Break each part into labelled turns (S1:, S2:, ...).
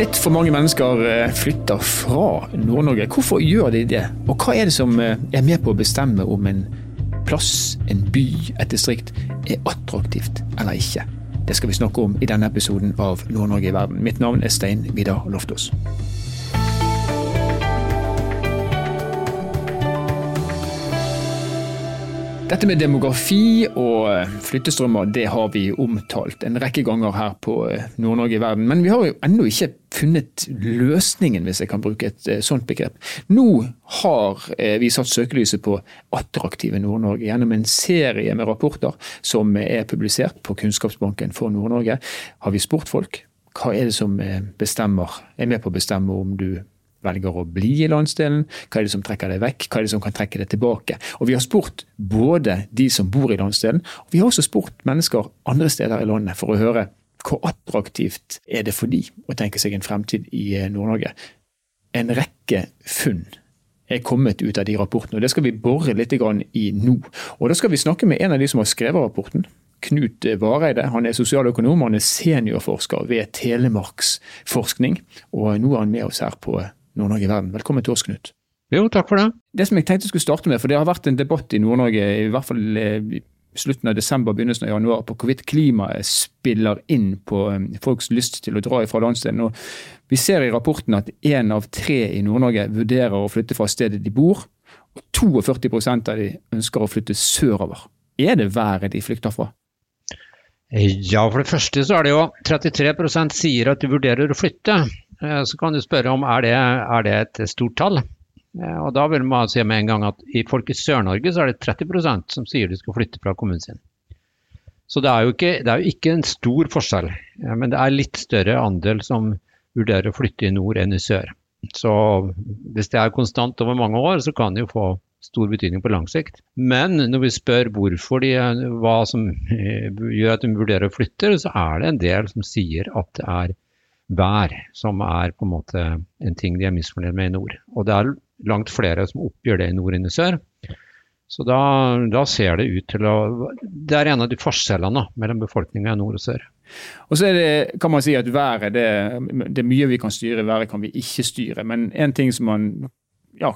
S1: Litt for mange mennesker eh, flytter fra Nord-Norge. Hvorfor gjør de det? Og hva er det som eh, er med på å bestemme om en plass, en by, et distrikt er attraktivt eller ikke? Det skal vi snakke om i denne episoden av Nord-Norge i verden. Mitt navn er Stein Vidar Loftaas. Dette med demografi og eh, flyttestrømmer det har vi omtalt en rekke ganger her på eh, Nord-Norge i verden. Men vi har jo ennå ikke funnet løsningen, hvis jeg kan bruke et eh, sånt begrep. Nå har vi satt søkelyset på attraktive Nord-Norge gjennom en serie med rapporter som er publisert på Kunnskapsbanken for Nord-Norge. Har vi spurt folk hva er det som bestemmer, er med på å bestemme om du velger å bli i landsdelen, hva er det som trekker deg vekk, hva er det som kan trekke deg tilbake. Og Vi har spurt både de som bor i landsdelen, og vi har også spurt mennesker andre steder i landet for å høre hvor attraktivt er det for de å tenke seg en fremtid i eh, Nord-Norge. En rekke funn er kommet ut av de rapportene, og det skal vi bore litt i nå. Og Da skal vi snakke med en av de som har skrevet rapporten. Knut Vareide. Han er sosialøkonom han er seniorforsker ved Telemarksforskning. Og nå er han med oss her på Nord-Norge i verden. Velkommen til oss, Knut.
S2: Jo, takk for det.
S1: Det som jeg tenkte jeg skulle starte med, for det har vært en debatt i Nord-Norge i hvert fall eh, i slutten av desember, begynnelsen av januar, på hvorvidt klimaet spiller inn på eh, folks lyst til å dra ifra landsdelen. Og vi ser i rapporten at én av tre i Nord-Norge vurderer å flytte fra stedet de bor, og 42% av de ønsker å flytte sørover. Er det været de flykter fra?
S2: Ja, for det første så er det jo 33% sier at de vurderer å flytte. Eh, så kan du spørre om er det er det et stort tall. Eh, og Da vil man si med en gang at i folk i Sør-Norge så er det 30% som sier de skal flytte fra kommunen sin. Så det er, jo ikke, det er jo ikke en stor forskjell, eh, men det er litt større andel som vurderer å flytte i nord enn i sør. Så hvis det er konstant over mange år, så kan det jo få stor betydning på lang sikt. Men når vi spør hvorfor de, hva som gjør at de vurderer å flytte, så er det en del som sier at det er vær som er på en måte en ting de er misfornøyd med i nord. Og det er langt flere som oppgjør det i nord enn i sør. Så da, da, ser det ut til å Det er en av de forskjellene mellom befolkninga i nord og sør.
S1: Og så er det, kan man si at været, det, det, er mye vi kan styre, været kan vi ikke styre. Men en ting som man ja,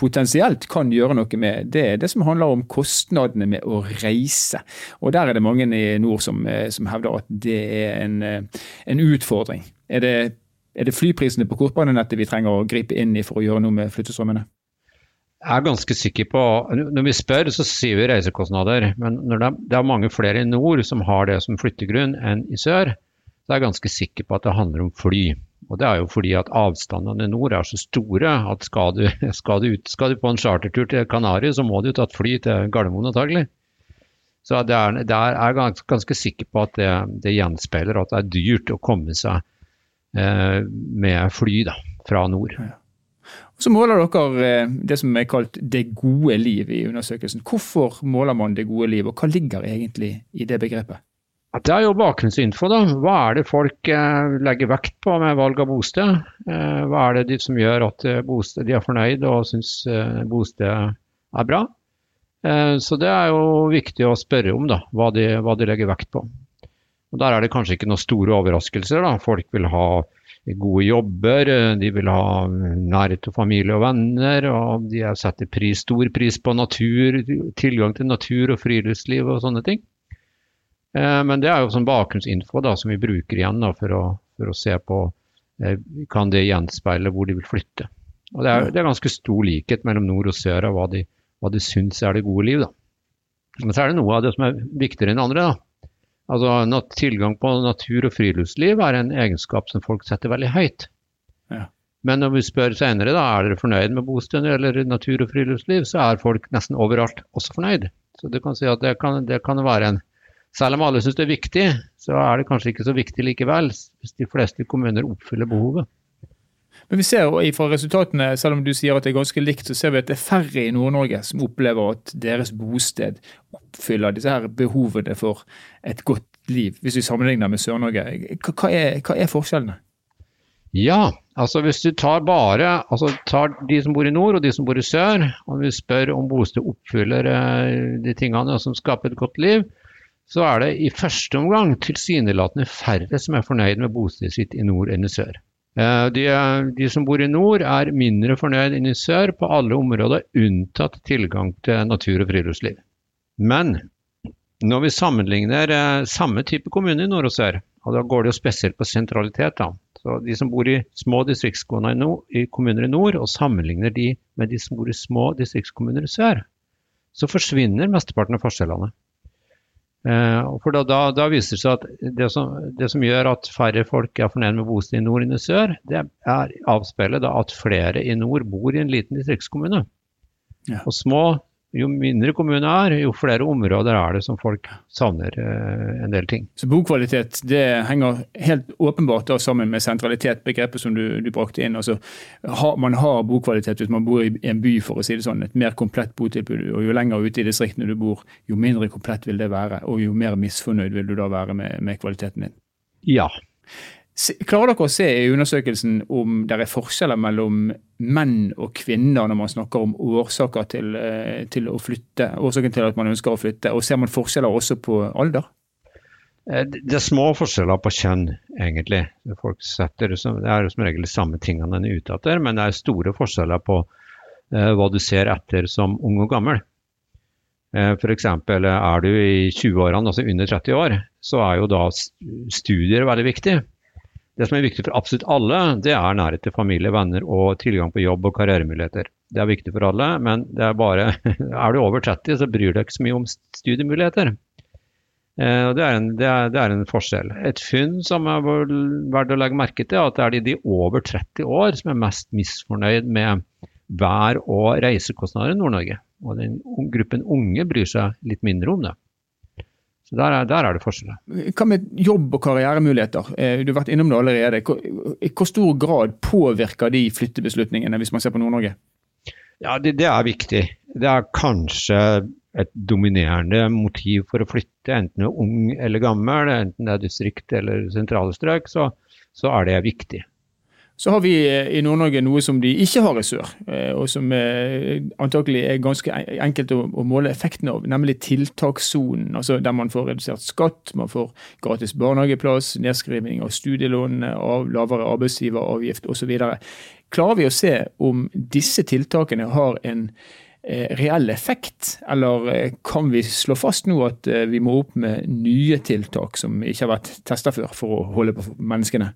S1: potensielt kan gjøre noe med, det er det som handler om kostnadene med å reise. Og Der er det mange i nord som, eh, som hevder at det er en, eh, en utfordring. Er det, er det flyprisene på kortbanenettet vi trenger å gripe inn i for å gjøre noe med flyttestrømmene?
S2: Jeg er ganske sikker på Når vi spør, så sier vi reisekostnader. Men når det er mange flere i nord som har det som flyttegrunn enn i sør, så er jeg ganske sikker på at det handler om fly. Og Det er jo fordi at avstandene nord er så store at skal du, skal du, ut, skal du på en chartertur til Kanariøy, så må du ta et fly til Gardermoen antagelig. Så det er, det er, jeg ganske, ganske sikker på at det, det, gjenspeiler at det er dyrt å komme seg eh, med fly da, fra nord. Ja.
S1: Så måler dere eh, det som er kalt det gode liv i undersøkelsen. Hvorfor måler man det gode liv, og hva ligger egentlig i det begrepet?
S2: Det er jo bakgrunnsinfo. da. Hva er det folk eh, legger vekt på med valg av bosted? Eh, hva er det de som gjør at eh, bosted, de er fornøyd og syns bostedet er bra? Så det er jo viktig å spørre om da, hva de, hva de, legger vekt på. Og Der er det kanskje ikke noen store overraskelser. da. Folk vil ha gode jobber, de vil ha nærhet til familie og venner. og De setter pris, stor pris på natur, tilgang til natur og friluftsliv og sånne ting. Eh, men det er jo sånn bakgrunnsinfo da, som vi bruker igjen da, for, å, for, å, se på eh, kan det gjenspeile hvor de vil flytte. Og Det er, det er ganske stor likhet mellom nord og sør av hva de, hva de syns er det gode liv. Da. Men så er det noe av det som er viktigere enn andre. da. Altså Tilgang på natur og friluftsliv er en egenskap som folk setter veldig høyt. Ja. Men når vi spør senere da, er dere fornøyd med bosted eller natur og friluftsliv, så er folk nesten overalt også fornøyd. Så du kan si at det kan, det kan være en selv om alle syns det er viktig, så er det kanskje ikke så viktig likevel, hvis de fleste kommuner oppfyller behovet.
S1: Men vi ser jo fra resultatene, selv om du sier at det er ganske likt, så ser vi at det er færre i Nord-Norge som opplever at deres bosted oppfyller disse her behovene for et godt liv, hvis vi sammenligner med Sør-Norge. Hva, hva, er forskjellene?
S2: Ja, altså hvis du tar bare altså tar de som bor i nord og de som bor i sør, og vi spør om bosted oppfyller eh, de tingene som skaper et godt liv, så er det i første omgang tilsynelatende færre som er fornøyd med bostedet sitt i nord enn i sør. De, de, som bor i nord er mindre fornøyd enn i sør på alle områder, unntatt tilgang til natur og friluftsliv. Men når vi sammenligner samme type kommune i nord og sør, og da går det jo spesielt på sentralitet, da. Så De som bor i små distriktskommuner i, nord, i kommuner i nord, og sammenligner de med de som bor i små distriktskommuner i sør, så forsvinner mesteparten av forskjellene. Eh, for da, da, da, viser det seg at det som, det som, gjør at færre folk er fornøyd med bosted i nord enn i sør, det er avspeilet at flere i nord bor i en liten distriktskommune. Ja. Og små jo mindre kommunen er, jo flere områder er det som folk savner eh, en del ting.
S1: Så Bokvalitet det henger helt åpenbart sammen med sentralitet, begrepet som du, du brakte inn. Altså, ha, man har bokvalitet hvis man bor i en by, for å si det sånn. Et mer komplett botilbud. og Jo lenger ute i distriktene du bor, jo mindre komplett vil det være. Og jo mer misfornøyd vil du da være med, med kvaliteten din.
S2: Ja,
S1: Klarer dere å se i undersøkelsen om det er forskjeller mellom menn og kvinner når man snakker om årsaker til, eh, til, å flytte, årsaken til at man ønsker å flytte? Og ser man forskjeller også på alder?
S2: Eh, det er små forskjeller på kjønn, egentlig. Folk setter, det er som regel de samme tingene en er ute etter, men det er store forskjeller på uh, hva du ser etter som ung og gammel. F.eks. er du i 20-årene, altså under 30 år, så er jo da studier veldig viktig. Det som er viktig for absolutt alle, det er nærhet til familie, venner og tilgang på jobb og karrieremuligheter. Det er viktig for alle, men det er bare Er du over 30, så bryr du deg ikke så mye om studiemuligheter. Eh, det er, en, det, er, det er, en, forskjell. Et funn som er verdt å legge merke til, er at det er de, de over 30 år som er mest misfornøyd med vær- og reisekostnader i Nord-Norge. Og den gruppen unge bryr seg litt mindre om det. Så der er, der er, det forskjeller.
S1: Hva med jobb- og karrieremuligheter? Eh, du har vært innom det allerede. I hvor stor grad påvirker de flyttebeslutningene, hvis man ser på Nord-Norge?
S2: Ja, det, det, er viktig. Det er kanskje et dominerende motiv for å flytte, enten du er ung eller gammel, enten det er distrikt eller sentrale strøk, så, så er det viktig.
S1: Så har vi eh, i Nord-Norge noe som de ikke har i sør, eh, og som eh, antakelig er ganske enkelt å, måle effekten av, nemlig tiltakssonen. Altså der man får redusert skatt, man får gratis barnehageplass, nedskriving av studielån, av lavere arbeidsgiveravgift osv. Klarer vi å se om disse tiltakene har en reell effekt, eller kan vi slå fast nå at vi må opp med nye tiltak som ikke har vært testa før, for å holde på menneskene?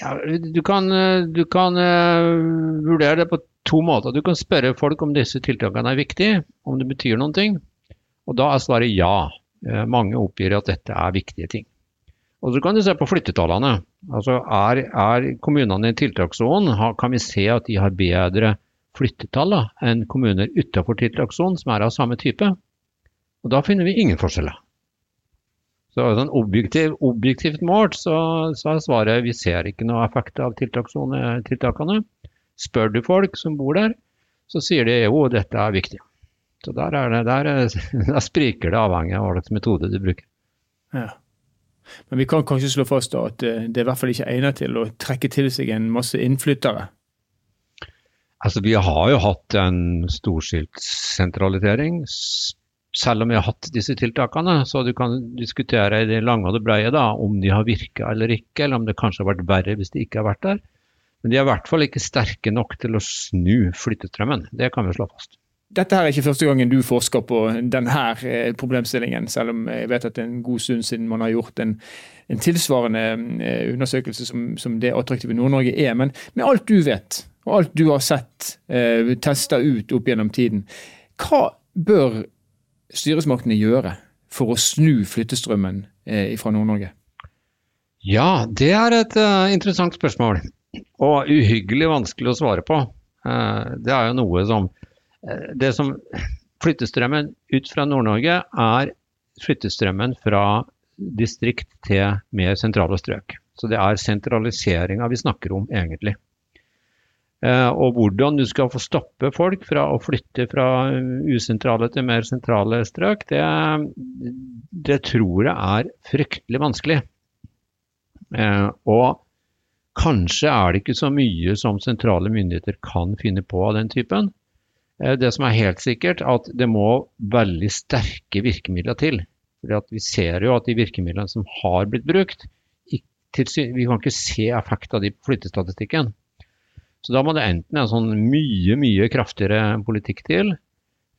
S2: Ja, du kan, du kan uh, vurdere det på to måter. Du kan spørre folk om disse tiltakene er viktige, om det betyr noen ting. Og da er svaret ja. Uh, mange oppgir at dette er viktige ting. Og så kan du se på flyttetallene. Altså er, er kommunene i tiltakssonen, kan vi se at de har bedre flyttetall enn kommuner utenfor tiltakssonen som er av samme type? Og da finner vi ingen forskjeller. Så sånn objektiv, objektivt målt så, så, er svaret vi ser ikke noe effekt av tiltakene. Spør du folk som bor der, så sier de jo dette er viktig. Så der, er det, der, der spriker det avhengig av hva slags metode du bruker.
S1: Ja. Men vi kan kanskje slå fast da at eh, det er i hvert fall ikke egnet til å trekke til seg en masse innflyttere?
S2: Altså, Vi har jo hatt en storskilt sentralisering selv om vi har hatt disse tiltakene, så du kan diskutere i det lange og det breie da, om de har virka eller ikke, eller om det kanskje har vært verre hvis de ikke har vært der. Men de er i hvert fall ikke sterke nok til å snu flyttestrømmen. Det kan vi slå fast.
S1: Dette her er ikke første gangen du forsker på denne eh, problemstillingen, selv om jeg vet at det er en god stund siden man har gjort en, en tilsvarende eh, undersøkelse som, som det attraktive Nord-Norge er. Men med alt du vet, og alt du har sett, eh, testa ut opp gjennom tiden, hva bør styresmaktene gjøre for å snu flyttestrømmen eh, fra Nord-Norge?
S2: Ja, det er et uh, interessant spørsmål. Og uhyggelig vanskelig å svare på. Uh, det er jo noe som Det som Flyttestrømmen ut fra Nord-Norge er flyttestrømmen fra distrikt til mer sentrale strøk. Så det er sentraliseringa vi snakker om, egentlig. Eh, og hvordan du skal få stoppe folk fra å flytte fra usentrale til mer sentrale strøk, det, det tror jeg er fryktelig vanskelig. Eh, og kanskje er det ikke så mye som sentrale myndigheter kan finne på av den typen. Eh, det som er helt sikkert, at det må veldig sterke virkemidler til. For Vi ser jo at de virkemidlene som har blitt brukt, vi kan ikke se effekt av de flyttestatistikken. Så da må det enten en sånn mye, mye kraftigere politikk til,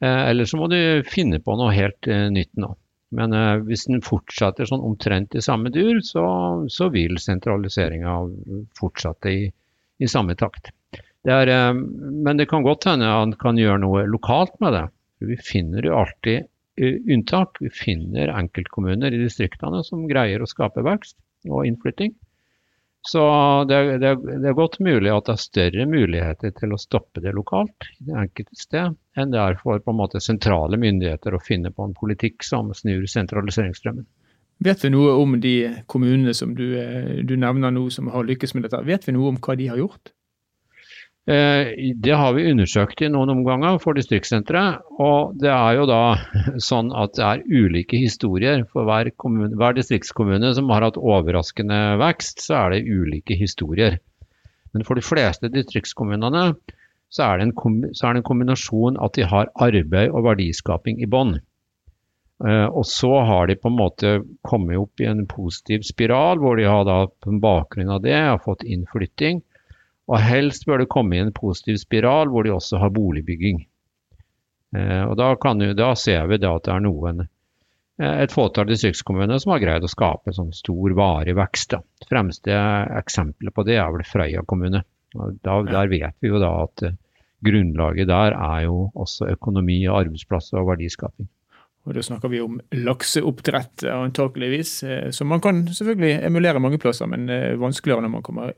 S2: eh, eller så må du finne på noe helt eh, nytt nå. Men eh, hvis den fortsetter sånn omtrent i samme dur, så, så vil sentraliseringa fortsette i, i, samme takt. Det er, men det kan godt hende han kan gjøre noe lokalt med det. Vi finner jo alltid unntak. Vi finner enkeltkommuner i distriktene som greier å skape vekst og innflytting. Så det, det, det, er godt mulig at det er større muligheter til å stoppe det lokalt i det enkelte sted, enn det er for på en måte sentrale myndigheter å finne på en politikk som snur sentraliseringsstrømmen.
S1: Vet vi noe om de kommunene som du, eh, du nevner nå som har lykkes med dette? Vet vi noe om hva de har gjort?
S2: Eh, det har vi undersøkt i noen omganger for distriktssenteret. Og det er jo da sånn at det er ulike historier. For hver, kommune, hver distriktskommune som har hatt overraskende vekst, så er det ulike historier. Men for de fleste distriktskommunene så er, så er det en kombinasjon at de har arbeid og verdiskaping i bånn. Eh, og så har de på en måte kommet opp i en positiv spiral, hvor de har da på bakgrunn av det har fått innflytting og helst bør det komme i en positiv spiral hvor de også har boligbygging. Eh, og da, du, da ser vi at det er noen eh, et fåtall distriktskommuner som har greid å skape sånn stor, varig vekst. Da. Det fremste eksempelet på det er vel Frøya kommune. Da, der vet vi jo da at eh, grunnlaget der er jo også økonomi, arbeidsplasser og verdiskaping.
S1: Og Da snakker vi om lakseoppdrett antakeligvis, som man kan selvfølgelig emulere mange plasser, men vanskeligere når man kommer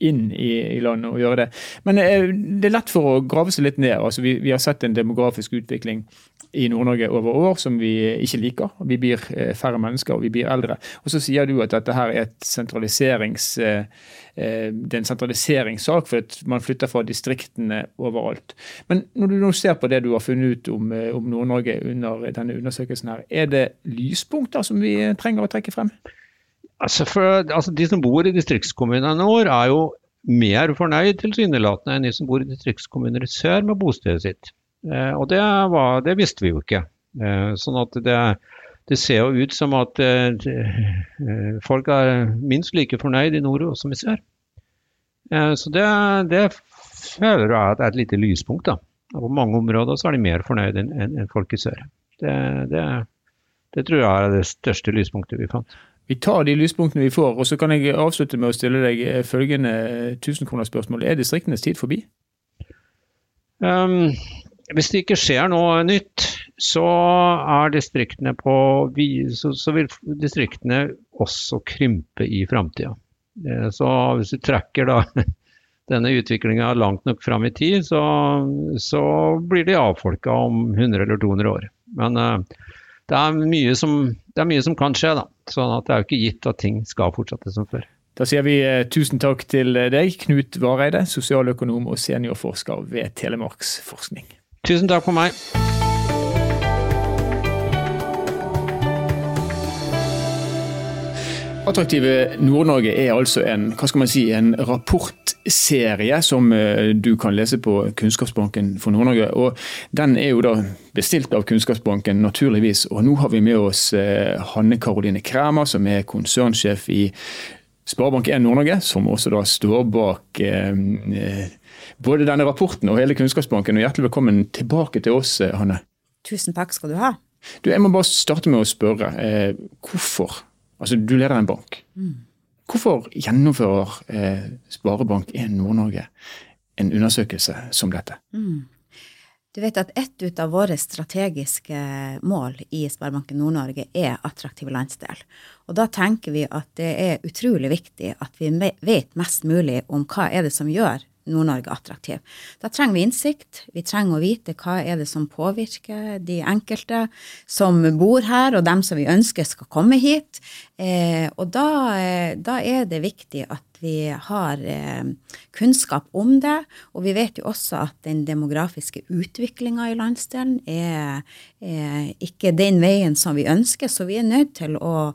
S1: inn i, i, landet og gjøre det. Men eh, det er lett for å grave seg litt ned. Altså, vi, vi har sett en demografisk utvikling i Nord-Norge over år som vi ikke liker. Vi blir eh, færre mennesker og vi blir eldre. Og Så sier du at dette her er, sentraliserings, eh, eh det er en sentraliseringssak, for at man flytter fra distriktene overalt. Men når du nå ser på det du har funnet ut om, eh, om Nord-Norge under denne undersøkelsen, her, er det lyspunkter som vi trenger å trekke frem?
S2: Altså, for, altså De som bor i distriktskommunene våre er jo mer fornøyd tilsynelatende enn de som bor i distriktskommuner i sør med bostedet sitt. Eh, og det, var, det, visste vi jo ikke. Eh, sånn at det, det, ser jo ut som at eh, folk er minst like fornøyd i nord som i sør. Eh, så det, det føler jeg at er et lite lyspunkt. da. På mange områder så er de mer fornøyd enn en, en folk i sør. Det, det, det tror jeg er det største lyspunktet vi fant.
S1: Vi tar de lyspunktene vi får, og så kan jeg avslutte med å stille deg eh, følgende 1000-kronersspørsmål. Er distriktenes tid forbi?
S2: Um, hvis det ikke skjer noe nytt, så er distriktene på så, så vil distriktene også krympe i framtida. Eh, så hvis du trekker da denne utviklinga langt nok fram i tid, så, så blir de avfolka om 100 eller 200 år. Men uh, det er mye som, det er mye som kan skje, da. Sånn at det er jo ikke gitt at ting skal fortsette som før.
S1: Da sier vi eh, tusen takk til deg, Knut Vareide, sosialøkonom og seniorforsker ved Telemarksforskning.
S2: Tusen takk for meg.
S1: Attraktive Nord-Norge er altså en, hva skal man si, en rapportserie som eh, du kan lese på Kunnskapsbanken for Nord-Norge. og Den er jo da bestilt av Kunnskapsbanken, naturligvis. Og nå har vi med oss eh, Hanne Karoline Kræmer, som er konsernsjef i Sparebank1 Nord-Norge, som også da står bak eh, både denne rapporten og hele Kunnskapsbanken. Og Hjertelig velkommen tilbake til oss, Hanne.
S3: Tusen takk skal du ha.
S1: Du, Jeg må bare starte med å spørre. Eh, hvorfor Altså, du leder en bank. Mm. Hvorfor gjennomfører eh, Sparebank1 Nord-Norge en undersøkelse som dette? Mm.
S3: Du vet at Et ut av våre strategiske mål i Sparebanken Nord-Norge er attraktiv landsdel. Og Da tenker vi at det er utrolig viktig at vi vet mest mulig om hva er det som gjør Nord-Norge attraktiv. Da trenger vi innsikt. Vi trenger å vite hva er det som påvirker de enkelte som bor her, og dem som vi ønsker skal komme hit. Eh, og da, eh, da, er det viktig at vi har eh, kunnskap om det. Og vi vet jo også at den demografiske utviklinga i landsdelen er, er ikke den veien som vi ønsker, så vi er nødt til å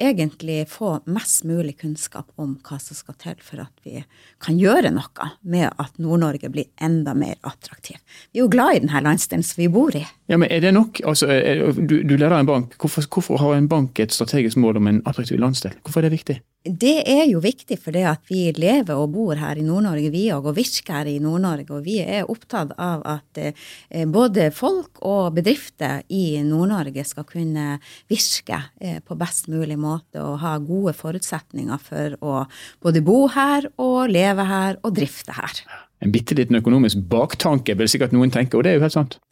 S3: egentlig få mest mulig kunnskap om hva som skal til for at vi kan gjøre noe med at Nord-Norge blir enda mer attraktiv. Vi er jo glad i denne landsdelen som vi bor i.
S1: Ja, men er det nok? Altså, du, du, leder en bank. Hvorfor, hvorfor, har en bank et strategisk mål om en attraktiv landsdel? Hvorfor er det viktig?
S3: Det er jo viktig for det at vi lever og bor her i Nord-Norge, vi òg, og virker her i Nord-Norge. Og vi er opptatt av at eh, både folk og bedrifter i Nord-Norge skal kunne virke eh, på best mulig måte og ha gode forutsetninger for å både bo her og leve her og drifte her.
S1: En bitte liten økonomisk baktanke, vil sikkert noen tenke, og det er jo helt sant.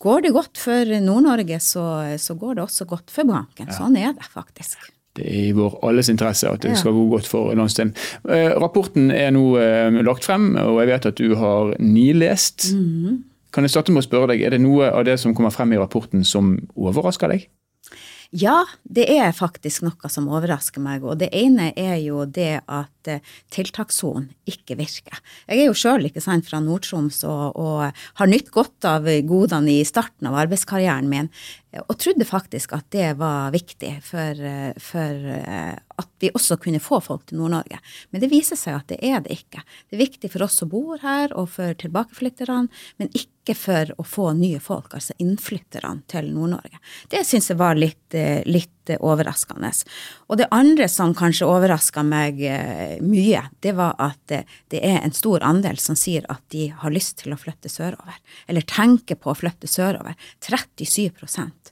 S3: Går det godt for Nord-Norge, så, så, går det også godt for banken. Sånn er det faktisk
S1: det er i vår alles interesse at det skal gå godt for landsdelen. Eh, rapporten er nå eh, lagt frem, og jeg vet at du har nilest. Mm. Kan jeg starte med å spørre deg, Er det noe av det som kommer frem i rapporten som overrasker deg?
S3: Ja, det er faktisk noe som overrasker meg. Og det ene er jo det at eh, tiltakssonen ikke virker. Jeg er jo sjøl fra Nord-Troms og, og, har nytt godt av godene i starten av arbeidskarrieren min. Og trodde faktisk at det var viktig for, eh, for eh, at vi også kunne få folk til Nord-Norge. Men det viser seg at det er det ikke. Det er viktig for oss som bor her og for tilbakeflytterne, men ikke for å få nye folk, altså innflytterne til Nord-Norge. Det syns jeg var litt, eh, litt, overraskende. Og det andre som kanskje overraska meg eh, mye, det var at det er en stor andel som sier at de har lyst til å flytte sørover. Eller tenker på å flytte sørover. 37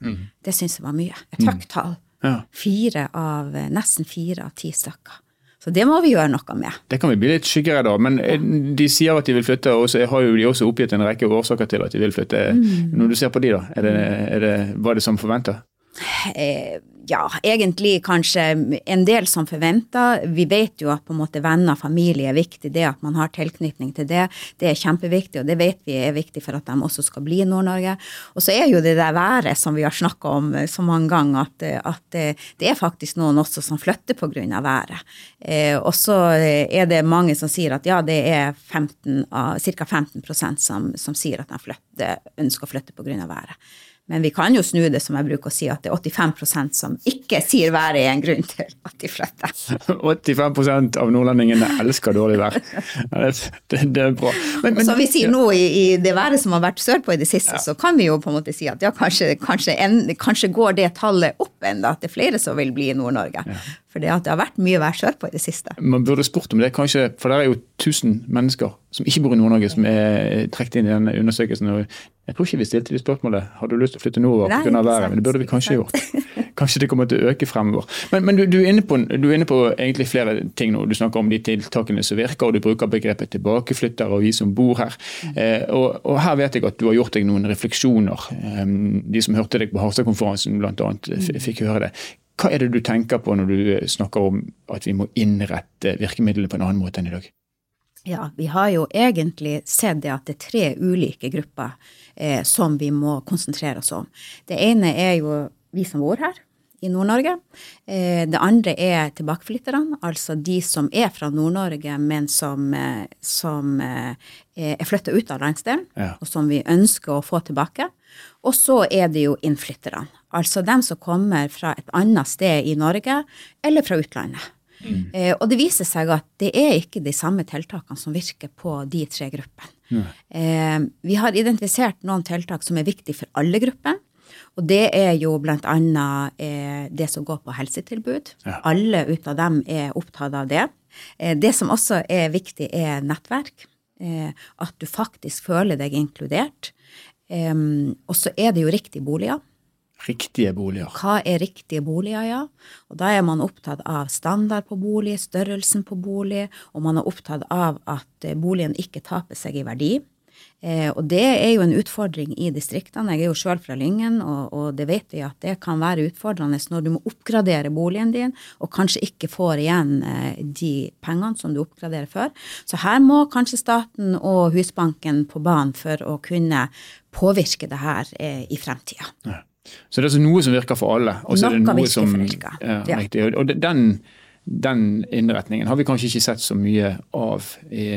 S3: mm. Det syns jeg var mye. Et høyt tall. Ja. Fire av, eh, nesten fire av ti stykker. Så det må vi gjøre noe med.
S1: Det kan vi bli litt skyggere da. Men eh, de sier at de vil flytte, og så har jo de også oppgitt en rekke årsaker til at de vil flytte. Mm. Når du ser på de da, er det, er det, var det som forventa?
S3: Eh, ja, egentlig kanskje en del som forventer. Vi vet jo at på en måte venner og familie er viktig. Det at man har tilknytning til det, det er kjempeviktig. Og det vet vi er viktig for at de også skal bli i Nord-Norge. Og så er jo det der været som vi har snakka om så mange ganger, at, at, det er faktisk noen også som flytter pga. været. Eh, og så er det mange som sier at ja, det er 15, ca. 15% som, som sier at de flytter, ønsker å flytte pga. været. Men vi kan jo snu det, som jeg bruker å si, at det er 85% som ikke sier været er en grunn til at de flytter.
S1: 85% av nordlendingene elsker dårlig vær. Det, det er bra.
S3: Men, men, som vi sier nå, i, i, det været som har vært sørpå i det siste, ja. så kan vi jo på en måte si at ja, kanskje, kanskje, en, kanskje går det tallet opp enda, at det er flere som vil bli i Nord-Norge. Ja. For det har vært mye vær sørpå i det siste.
S1: Man burde spurt om det, kanskje, for det er jo 1000 mennesker som ikke bor i Nord-Norge, som er trukket inn i denne undersøkelsen. Jeg tror ikke vi stilte de spørsmålet har du lyst til å flytte nordover pga. været, men det burde vi kanskje gjort. Kanskje det kommer til å øke fremover. Men, men du, du, er på, du, er inne på, egentlig flere ting nå. Du snakker om de tiltakene som virker, og du bruker begrepet tilbakeflyttere og vi som bor her. Eh, og, og, Her vet jeg at du har gjort deg noen refleksjoner. Eh, de som hørte deg på Harstad-konferansen bl.a. fikk høre det. Hva er det du tenker på når du snakker om at vi må innrette virkemidlene på en annen måte enn i dag?
S3: Ja, vi har jo egentlig sett det at det er tre ulike grupper eh, som vi må konsentrere oss om. Det ene er jo vi som bor her i Nord-Norge. Eh, det andre er tilbakeflytterne, altså de som er fra Nord-Norge, men som, eh, som eh, er flytta ut av landsdelen, ja. og som vi ønsker å få tilbake. Og så er det jo innflytterne, altså dem som kommer fra et annet sted i Norge eller fra utlandet. Mm. Eh, og det viser seg at det er ikke de samme tiltakene som virker på de tre gruppene. Eh, vi har identifisert noen tiltak som er viktige for alle grupper. Og det er jo bl.a. Eh, det som går på helsetilbud. Ja. Alle ut av dem er opptatt av det. Eh, det som også er viktig, er nettverk. Eh, at du faktisk føler deg inkludert. Eh, og så er det jo riktig boliger.
S1: Riktige boliger.
S3: Hva er riktige boliger, ja. Og da er man opptatt av standard på bolig, størrelsen på bolig, og man er opptatt av at eh, boligen ikke taper seg i verdi. Eh, og det er jo en utfordring i distriktene. Jeg er jo sjøl fra Lyngen, og, og, det vet vi at det kan være utfordrende når du må oppgradere boligen din, og kanskje ikke får igjen eh, de pengene som du oppgraderer før. Så her må kanskje staten og Husbanken på banen for å kunne påvirke det her eh, i fremtida. Ja.
S1: Så det er altså noe som virker for alle.
S3: Og så er det noe som virker.
S1: Ja, riktig. Og den, den, innretningen har vi kanskje ikke sett så mye av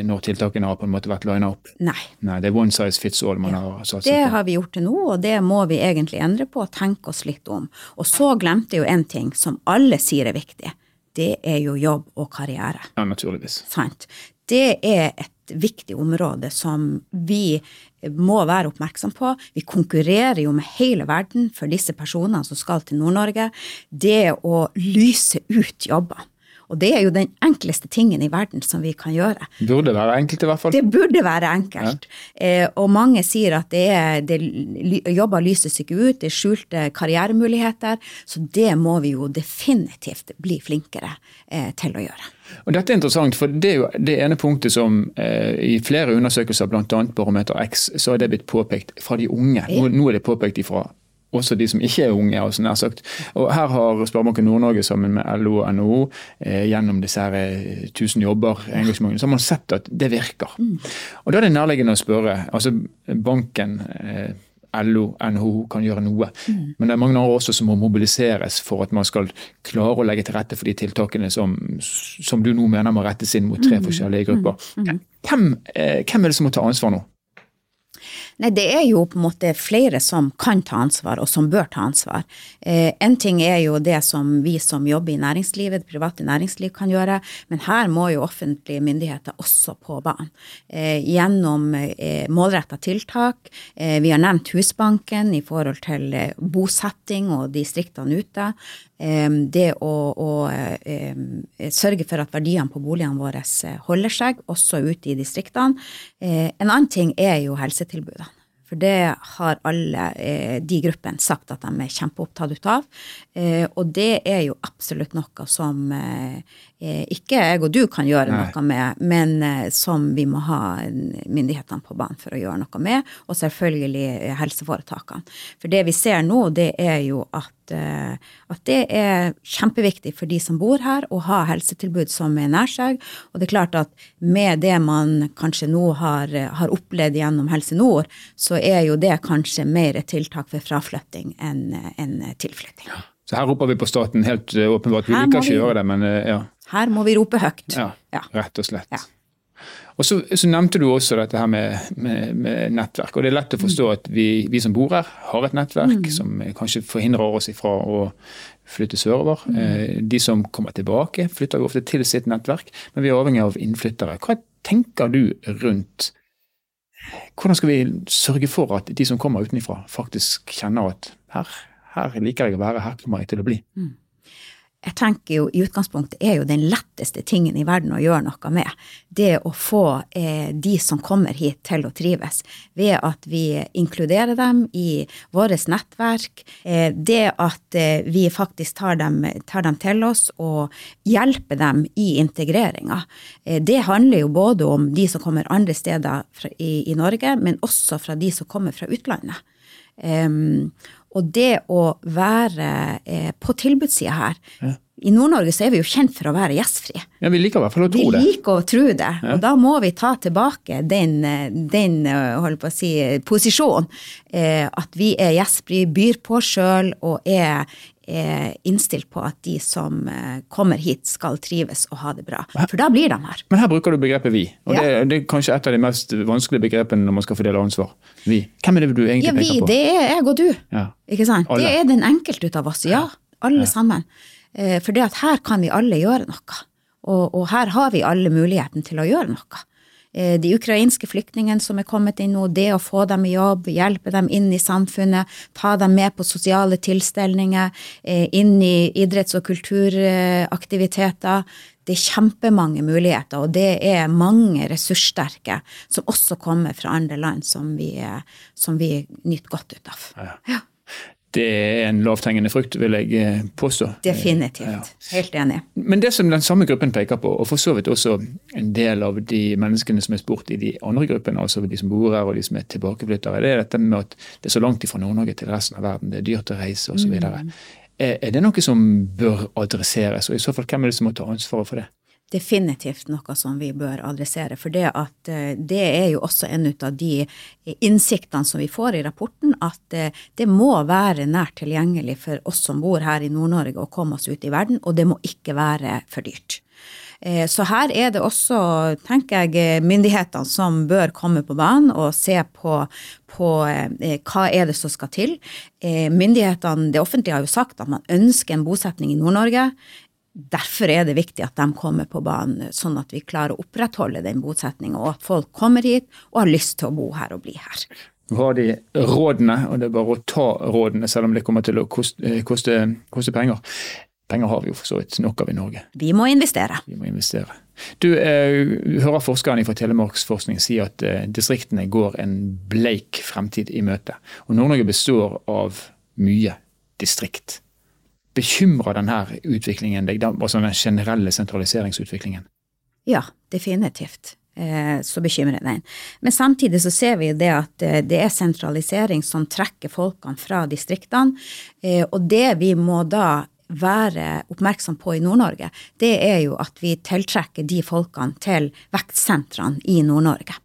S1: når tiltakene har på en måte vært lina opp.
S3: Nei.
S1: Nei. Det er one size fits all man ja. har satset
S3: på. Det har vi gjort til nå, og det må vi egentlig endre på og tenke oss litt om. Og så glemte jeg jo en ting som alle sier er viktig. Det er jo jobb og karriere.
S1: Ja, naturligvis.
S3: Sant. Det er et viktig område som vi må være oppmerksom på. Vi konkurrerer jo med hele verden for disse personene som skal til Nord-Norge. Det å lyse ut jobber. Og det er jo den enkleste tingen i verden som vi kan gjøre.
S1: Burde være enkelt, i hvert fall.
S3: Det burde være enkelt. Ja. Eh, og mange sier at det er, det, jobber lyses ikke ut, det er skjulte karrieremuligheter. Så det må vi jo definitivt bli flinkere eh, til å gjøre.
S1: Og Dette er interessant, for det er jo det ene punktet som eh, i flere undersøkelser, bl.a. Barometer X, så er det blitt påpekt fra de unge. Nå, nå er det påpekt ifra også de som ikke er unge. altså nær sagt. Og Her har Sparebanken Nord-Norge sammen med LO og NHO eh, gjennom disse her 1000 eh, jobber-engasjementene, så har man sett at det virker. Mm. Og Da er det nærliggende å spørre. altså Banken, eh, LO, NHO kan gjøre noe. Mm. Men det er mange andre også som må mobiliseres for at man skal klare å legge til rette for de tiltakene som, som du nå mener må rettes inn mot tre mm. forskjellige grupper. Mm. Hvem, eh, hvem er det som må ta ansvar nå?
S3: Nei, det er jo på en måte flere som kan ta ansvar, og som bør ta ansvar. Eh, en ting er jo det som vi som jobber i næringslivet, det private næringsliv kan gjøre, men her må jo offentlige myndigheter også på banen. Eh, gjennom eh, målretta tiltak. Eh, vi har nevnt Husbanken i forhold til eh, bosetting og distriktene ute det å, å sørge for at verdiene på boligene våre eh, holder seg, også ute i distriktene. Eh, en annen ting er jo helsetilbudene. For det har alle eh, de gruppene sagt at de er kjempeopptatt av. og det er jo absolutt noe som ikke jeg og du kan gjøre Nei. noe med, men som vi må ha myndighetene på banen for å gjøre noe med. Og selvfølgelig helseforetakene. For det vi ser nå, det er jo at Eh, at, det er kjempeviktig for de som bor her, å ha helsetilbud som er nær seg. Og det er klart at med det man kanskje nå har, har opplevd gjennom Helse Nord, så er jo det kanskje mer et tiltak for fraflytting enn en tilflytting. Ja.
S1: Så her roper vi på staten helt eh, åpenbart. Vi liker ikke å gjøre det, men eh, ja.
S3: Her må vi rope høyt.
S1: Ja, rett og slett. Ja. Og så, så, nevnte du også dette her med, med, med, nettverk. og Det er lett å forstå at vi, vi som bor her, har et nettverk mm. som kanskje forhindrer oss ifra å flytte sørover. Mm. Eh, de som kommer tilbake, flytter jo ofte til sitt nettverk, men vi er avhengig av innflyttere. Hva tenker du rundt hvordan skal vi sørge for at de som kommer utenfra, faktisk kjenner at her, her liker jeg å være, her kommer jeg til å bli? Mm
S3: jeg tenker jo i utgangspunktet er jo den letteste tingen i verden å gjøre noe med. Det å få eh, de som kommer hit til å trives, ved at vi inkluderer dem i vårt nettverk. Eh, det at eh, vi faktisk tar dem, tar dem, til oss og hjelper dem i integreringa. Eh, det handler jo både om de som kommer andre steder fra, i, i, Norge, men også fra de som kommer fra utlandet. Um, og det å være eh, på tilbudssida her ja. I Nord-Norge så er vi jo kjent for å være gjestfrie.
S1: Ja, Vi liker i hvert fall å tro
S3: det. Vi liker å tro det. Ja. Og da må vi ta tilbake den, den holdt på å si, posisjonen. Eh, at vi er gjestfrie, byr på sjøl og er, er innstilt på at de som eh, kommer hit, skal trives og ha det bra. For da blir de her.
S1: Men her bruker du begrepet vi. Og ja. det, det, er kanskje et av de mest vanskelige begrepene når man skal fordele ansvar. Vi. Hvem er det du egentlig ja, vi,
S3: peker på? Det er jeg og du. Ja. Ikke sant? Alle. Det er den enkelte av oss. Ja. Alle sammen. Eh, for det at her kan vi alle gjøre noe. Og, og her har vi alle muligheten til å gjøre noe. Eh, de ukrainske flyktningene som er kommet inn nå, det å få dem i jobb, hjelpe dem inn i samfunnet, ta dem med på sosiale tilstelninger, eh, inn i idretts- og kulturaktiviteter. Det er kjempemange muligheter, og det er mange ressurssterke som også kommer fra andre land, som vi, som vi nyter godt ut av. Ja.
S1: Det er en lavthengende frukt, vil jeg eh, påstå.
S3: Definitivt. Ja. Helt enig.
S1: Men det som den samme gruppen peker på, og for så vidt også en del av de menneskene som er spurt i de andre gruppene, altså de som bor her og de som er tilbakeflyttere, det er dette med at det er så langt ifra Nord-Norge til resten av verden, det er dyrt å reise osv. Mm. Er det noe som bør adresseres, og i så fall hvem er det som må ta ansvaret for det?
S3: Definitivt noe som vi bør adressere. For det, at, eh, det er jo også en av de innsiktene som vi får i rapporten, at eh, det må være nært tilgjengelig for oss som bor her i Nord-Norge å komme oss ut i verden, og det må ikke være for dyrt. Eh, så her er det også, tenker jeg, myndighetene som bør komme på banen og se på, på hva er det som skal til. Myndighetene, det offentlige har jo sagt at man ønsker en bosetning i Nord-Norge. Derfor er det viktig at de kommer på banen, sånn at vi klarer å opprettholde den bosetninga, og at folk kommer hit og har lyst til å bo her og bli her.
S1: Har de rådene, og det er bare å ta rådene, selv om det kommer til å koste, koste, koste penger. Penger har vi jo for så vidt nok av i Norge.
S3: Vi må investere.
S1: Vi må investere. Du, eh, hører forskerne fra Telemarksforskning si at eh, distriktene går en bleik fremtid i møte. Og Nord-Norge består av mye distrikt. Bekymrer denne utviklingen deg, altså den generelle sentraliseringsutviklingen?
S3: Ja, definitivt. Eh, så bekymrer den. Men samtidig så ser vi det at eh, det er sentralisering som trekker folkene fra distriktene. Eh, og det vi må da være oppmerksom på i Nord-Norge, det er jo at vi tiltrekker de folkene til vektsentrene i Nord-Norge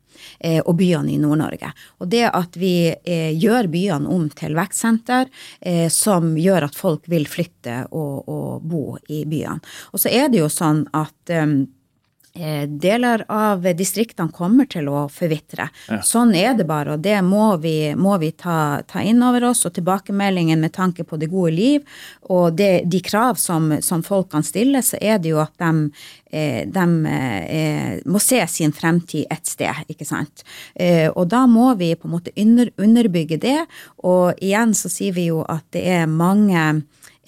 S3: og byene i Nord-Norge. Og det at vi eh, gjør byene om til vekstsenter, eh, som gjør at folk vil flytte og, og, bo i byene. Og så er det jo sånn at Eh, deler av distriktene kommer til å forvitre. Ja. Sånn er det bare, og det må vi, må vi ta, ta, inn over oss. Og tilbakemeldingen med tanke på det gode liv og det, de krav som, som folk kan stille, så er det jo at de, eh, de eh, må se sin fremtid et sted, ikke sant. Og da må vi på en måte under, underbygge det. Og igjen så sier vi jo at det er mange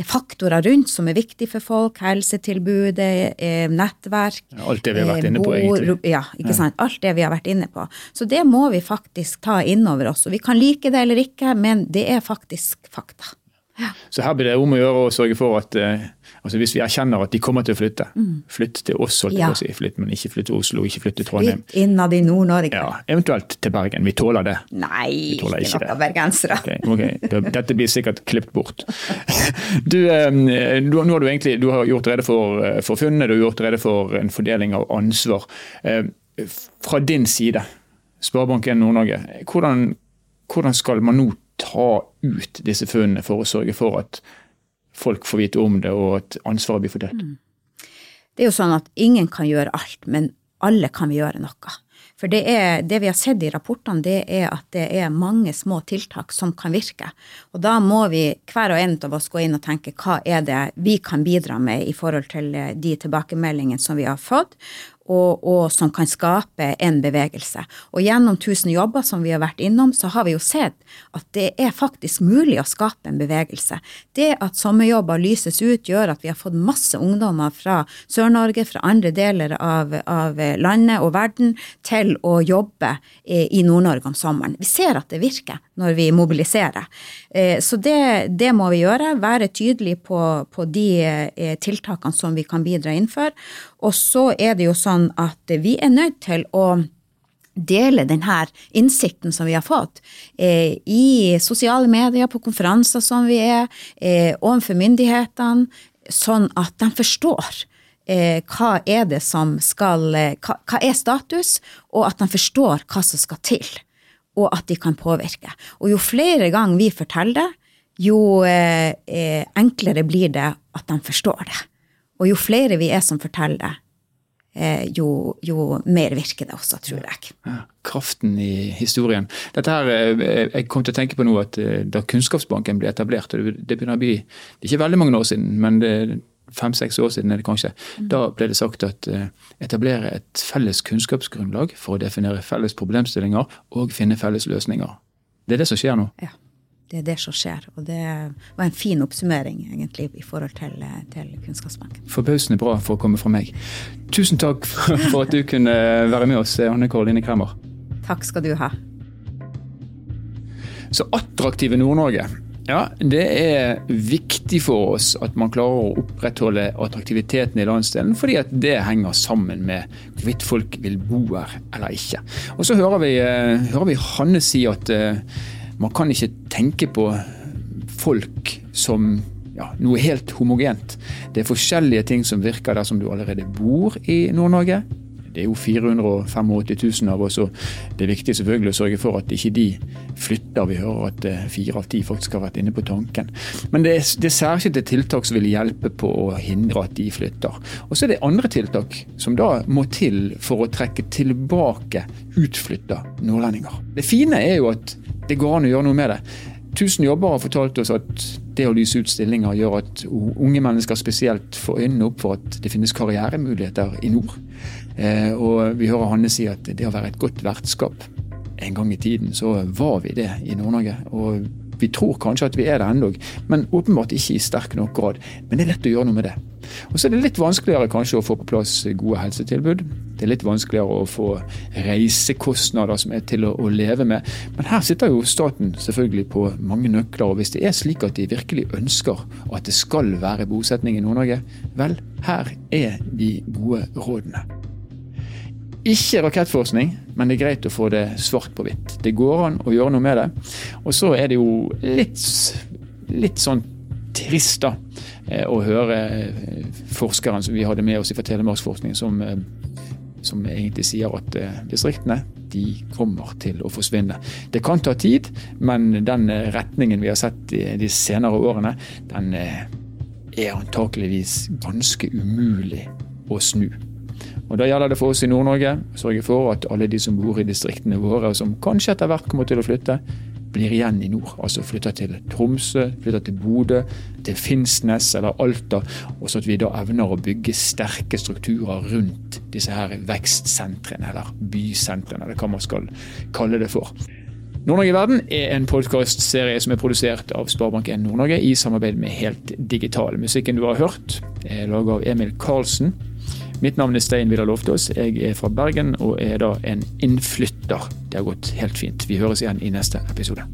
S3: faktorer rundt som er viktig for folk. Helsetilbudet, eh, nettverk.
S1: Alt det vi har vært inne på, egentlig.
S3: Ja, ikke sant. Alt det vi har vært inne på. Så det må vi faktisk ta inn over oss. Og vi kan like det eller ikke, men det er faktisk fakta.
S1: Ja. Så her blir det om å gjøre å sørge for at eh, altså hvis vi erkjenner at de kommer til å flytte, mm. flytt til oss, holdt ja. si, flytt, men ikke flytt til Oslo, ikke flytt til Trondheim.
S3: Flytt innad i Nord-Norge.
S1: Ja, Eventuelt til Bergen. Vi tåler det.
S3: Nei, ikke, ikke noe bergensere.
S1: Okay, okay. Dette blir sikkert klippet bort. Du, nå har du egentlig du har gjort rede for, eh, for funnet, du har gjort rede for en fordeling av ansvar. Fra din side, Sparebanken Nord-Norge, hvordan, hvordan skal man nå ta ut disse funnene for å sørge for at folk får vite om det, og at ansvaret blir fordelt. Mm.
S3: Det er jo sånn at ingen kan gjøre alt, men alle kan vi gjøre noe. For det, er, det vi har sett i rapportene, det er at det er mange små tiltak som kan virke. Og da må vi hver og en av oss gå inn og tenke hva er det vi kan bidra med i forhold til de tilbakemeldingene som vi har fått, og, og, som kan skape en bevegelse. Og gjennom 1000 jobber som vi har vært innom, så har vi jo sett at det er faktisk mulig å skape en bevegelse. Det at sommerjobber lyses ut, gjør at vi har fått masse ungdommer fra Sør-Norge, fra andre deler av, av, landet og verden, til å jobbe i Nord-Norge om sommeren. Vi ser at det virker når vi mobiliserer. Eh, så det, det må vi gjøre. Være tydelige på, på de eh, tiltakene som vi kan bidra innenfor. Og så er det jo sånn at vi er nødt til å dele denne innsikten som vi har fått eh, i sosiale medier, på konferanser som vi er, eh, overfor myndighetene, sånn at de forstår eh, hva er det som skal eh, hva, hva, er status, og at de forstår hva som skal til, og at de kan påvirke. Og jo flere ganger vi forteller det, jo eh, eh, enklere blir det at de forstår det. Og jo flere vi er som forteller Eh, jo, jo, mer virker det også, tror jeg. Ja,
S1: kraften i historien. Dette her, eh, Jeg kom til å tenke på nå at eh, da Kunnskapsbanken ble etablert, det begynner å bli det er ikke veldig mange år siden, men fem-seks år siden er det kanskje, mm. da ble det sagt at etablere et felles kunnskapsgrunnlag for å definere felles problemstillinger og finne felles løsninger. Det er det som skjer nå.
S3: Ja det er det som skjer. Og det var en fin oppsummering egentlig i forhold til, til Kunnskapsbanken.
S1: Forbausende bra for å komme fra meg. Tusen takk for at du kunne være med oss, Anne Karoline Kremmer.
S3: Takk skal du ha.
S1: Så attraktive Nord-Norge. Ja, det er viktig for oss at man klarer å opprettholde attraktiviteten i landsdelen, fordi at det henger sammen med hvorvidt folk vil bo her eller ikke. Og så hører vi, eh, hører vi Hanne si at eh, man kan ikke tenke på folk som ja, noe helt homogent. Det er forskjellige ting som virker der som du allerede bor i Nord-Norge. Det er jo 485 000 av oss, og det er viktig selvfølgelig å sørge for at ikke de flytter. Vi hører at eh, fire av ti faktisk har vært inne på tanken. Men det er, det er særskilte tiltak som vil hjelpe på å hindre at de flytter. Og så er det andre tiltak som da må til for å trekke tilbake utflytta nordlendinger. Det fine er jo at det går an å gjøre noe med det. Tusen jobber har fortalt oss at det å lyse ut stillinger gjør at unge mennesker spesielt får øynene opp for at det finnes karrieremuligheter i nord. Eh, og vi hører Hanne si at det å være et godt vertskap En gang i tiden så var vi det i Nord-Norge. Og Vi tror kanskje at vi er det ennå, men åpenbart ikke i sterk nok grad. Men det er lett å gjøre noe med det. Og så er det litt vanskeligere kanskje å få på plass gode helsetilbud. Det er litt vanskeligere å få reisekostnader som er til å, å leve med. Men her sitter jo staten selvfølgelig på mange nøkler. Og hvis det er slik at de virkelig ønsker at det skal være bosetning i Nord-Norge, vel, her er de gode rådene. Ikke rakettforskning, men det er greit å få det svart på hvitt. Det går an å gjøre noe med det. Og så er det jo litt, litt sånn trist da, eh, å høre eh, forskeren som vi hadde med oss fra Telemarksforskning, som, eh, som egentlig sier at distriktene de kommer til å forsvinne. Det kan ta tid, men den retningen vi har sett de senere årene, den er antakeligvis ganske umulig å snu. Og Da gjelder det for oss i Nord-Norge å sørge for at alle de som bor i distriktene våre, og som kanskje etter hvert kommer til å flytte, blir igjen i nord. Altså flytter til Tromsø, flytter til Bodø, til Finnsnes eller Alta. Og så at vi da evner å bygge sterke strukturer rundt disse her vekstsentrene, eller bysentrene, eller hva man skal kalle det for. Nord-Norge i verden er en podkastserie som er produsert av Sparebank1 Nord-Norge i samarbeid med Helt Digital. Musikken du har hørt er laget av Emil Karlsen. Mitt navn er Stein Vidar Loftaas. Jeg er fra Bergen og er da en innflytter. Det har gått helt fint. Vi høres igjen i neste episode.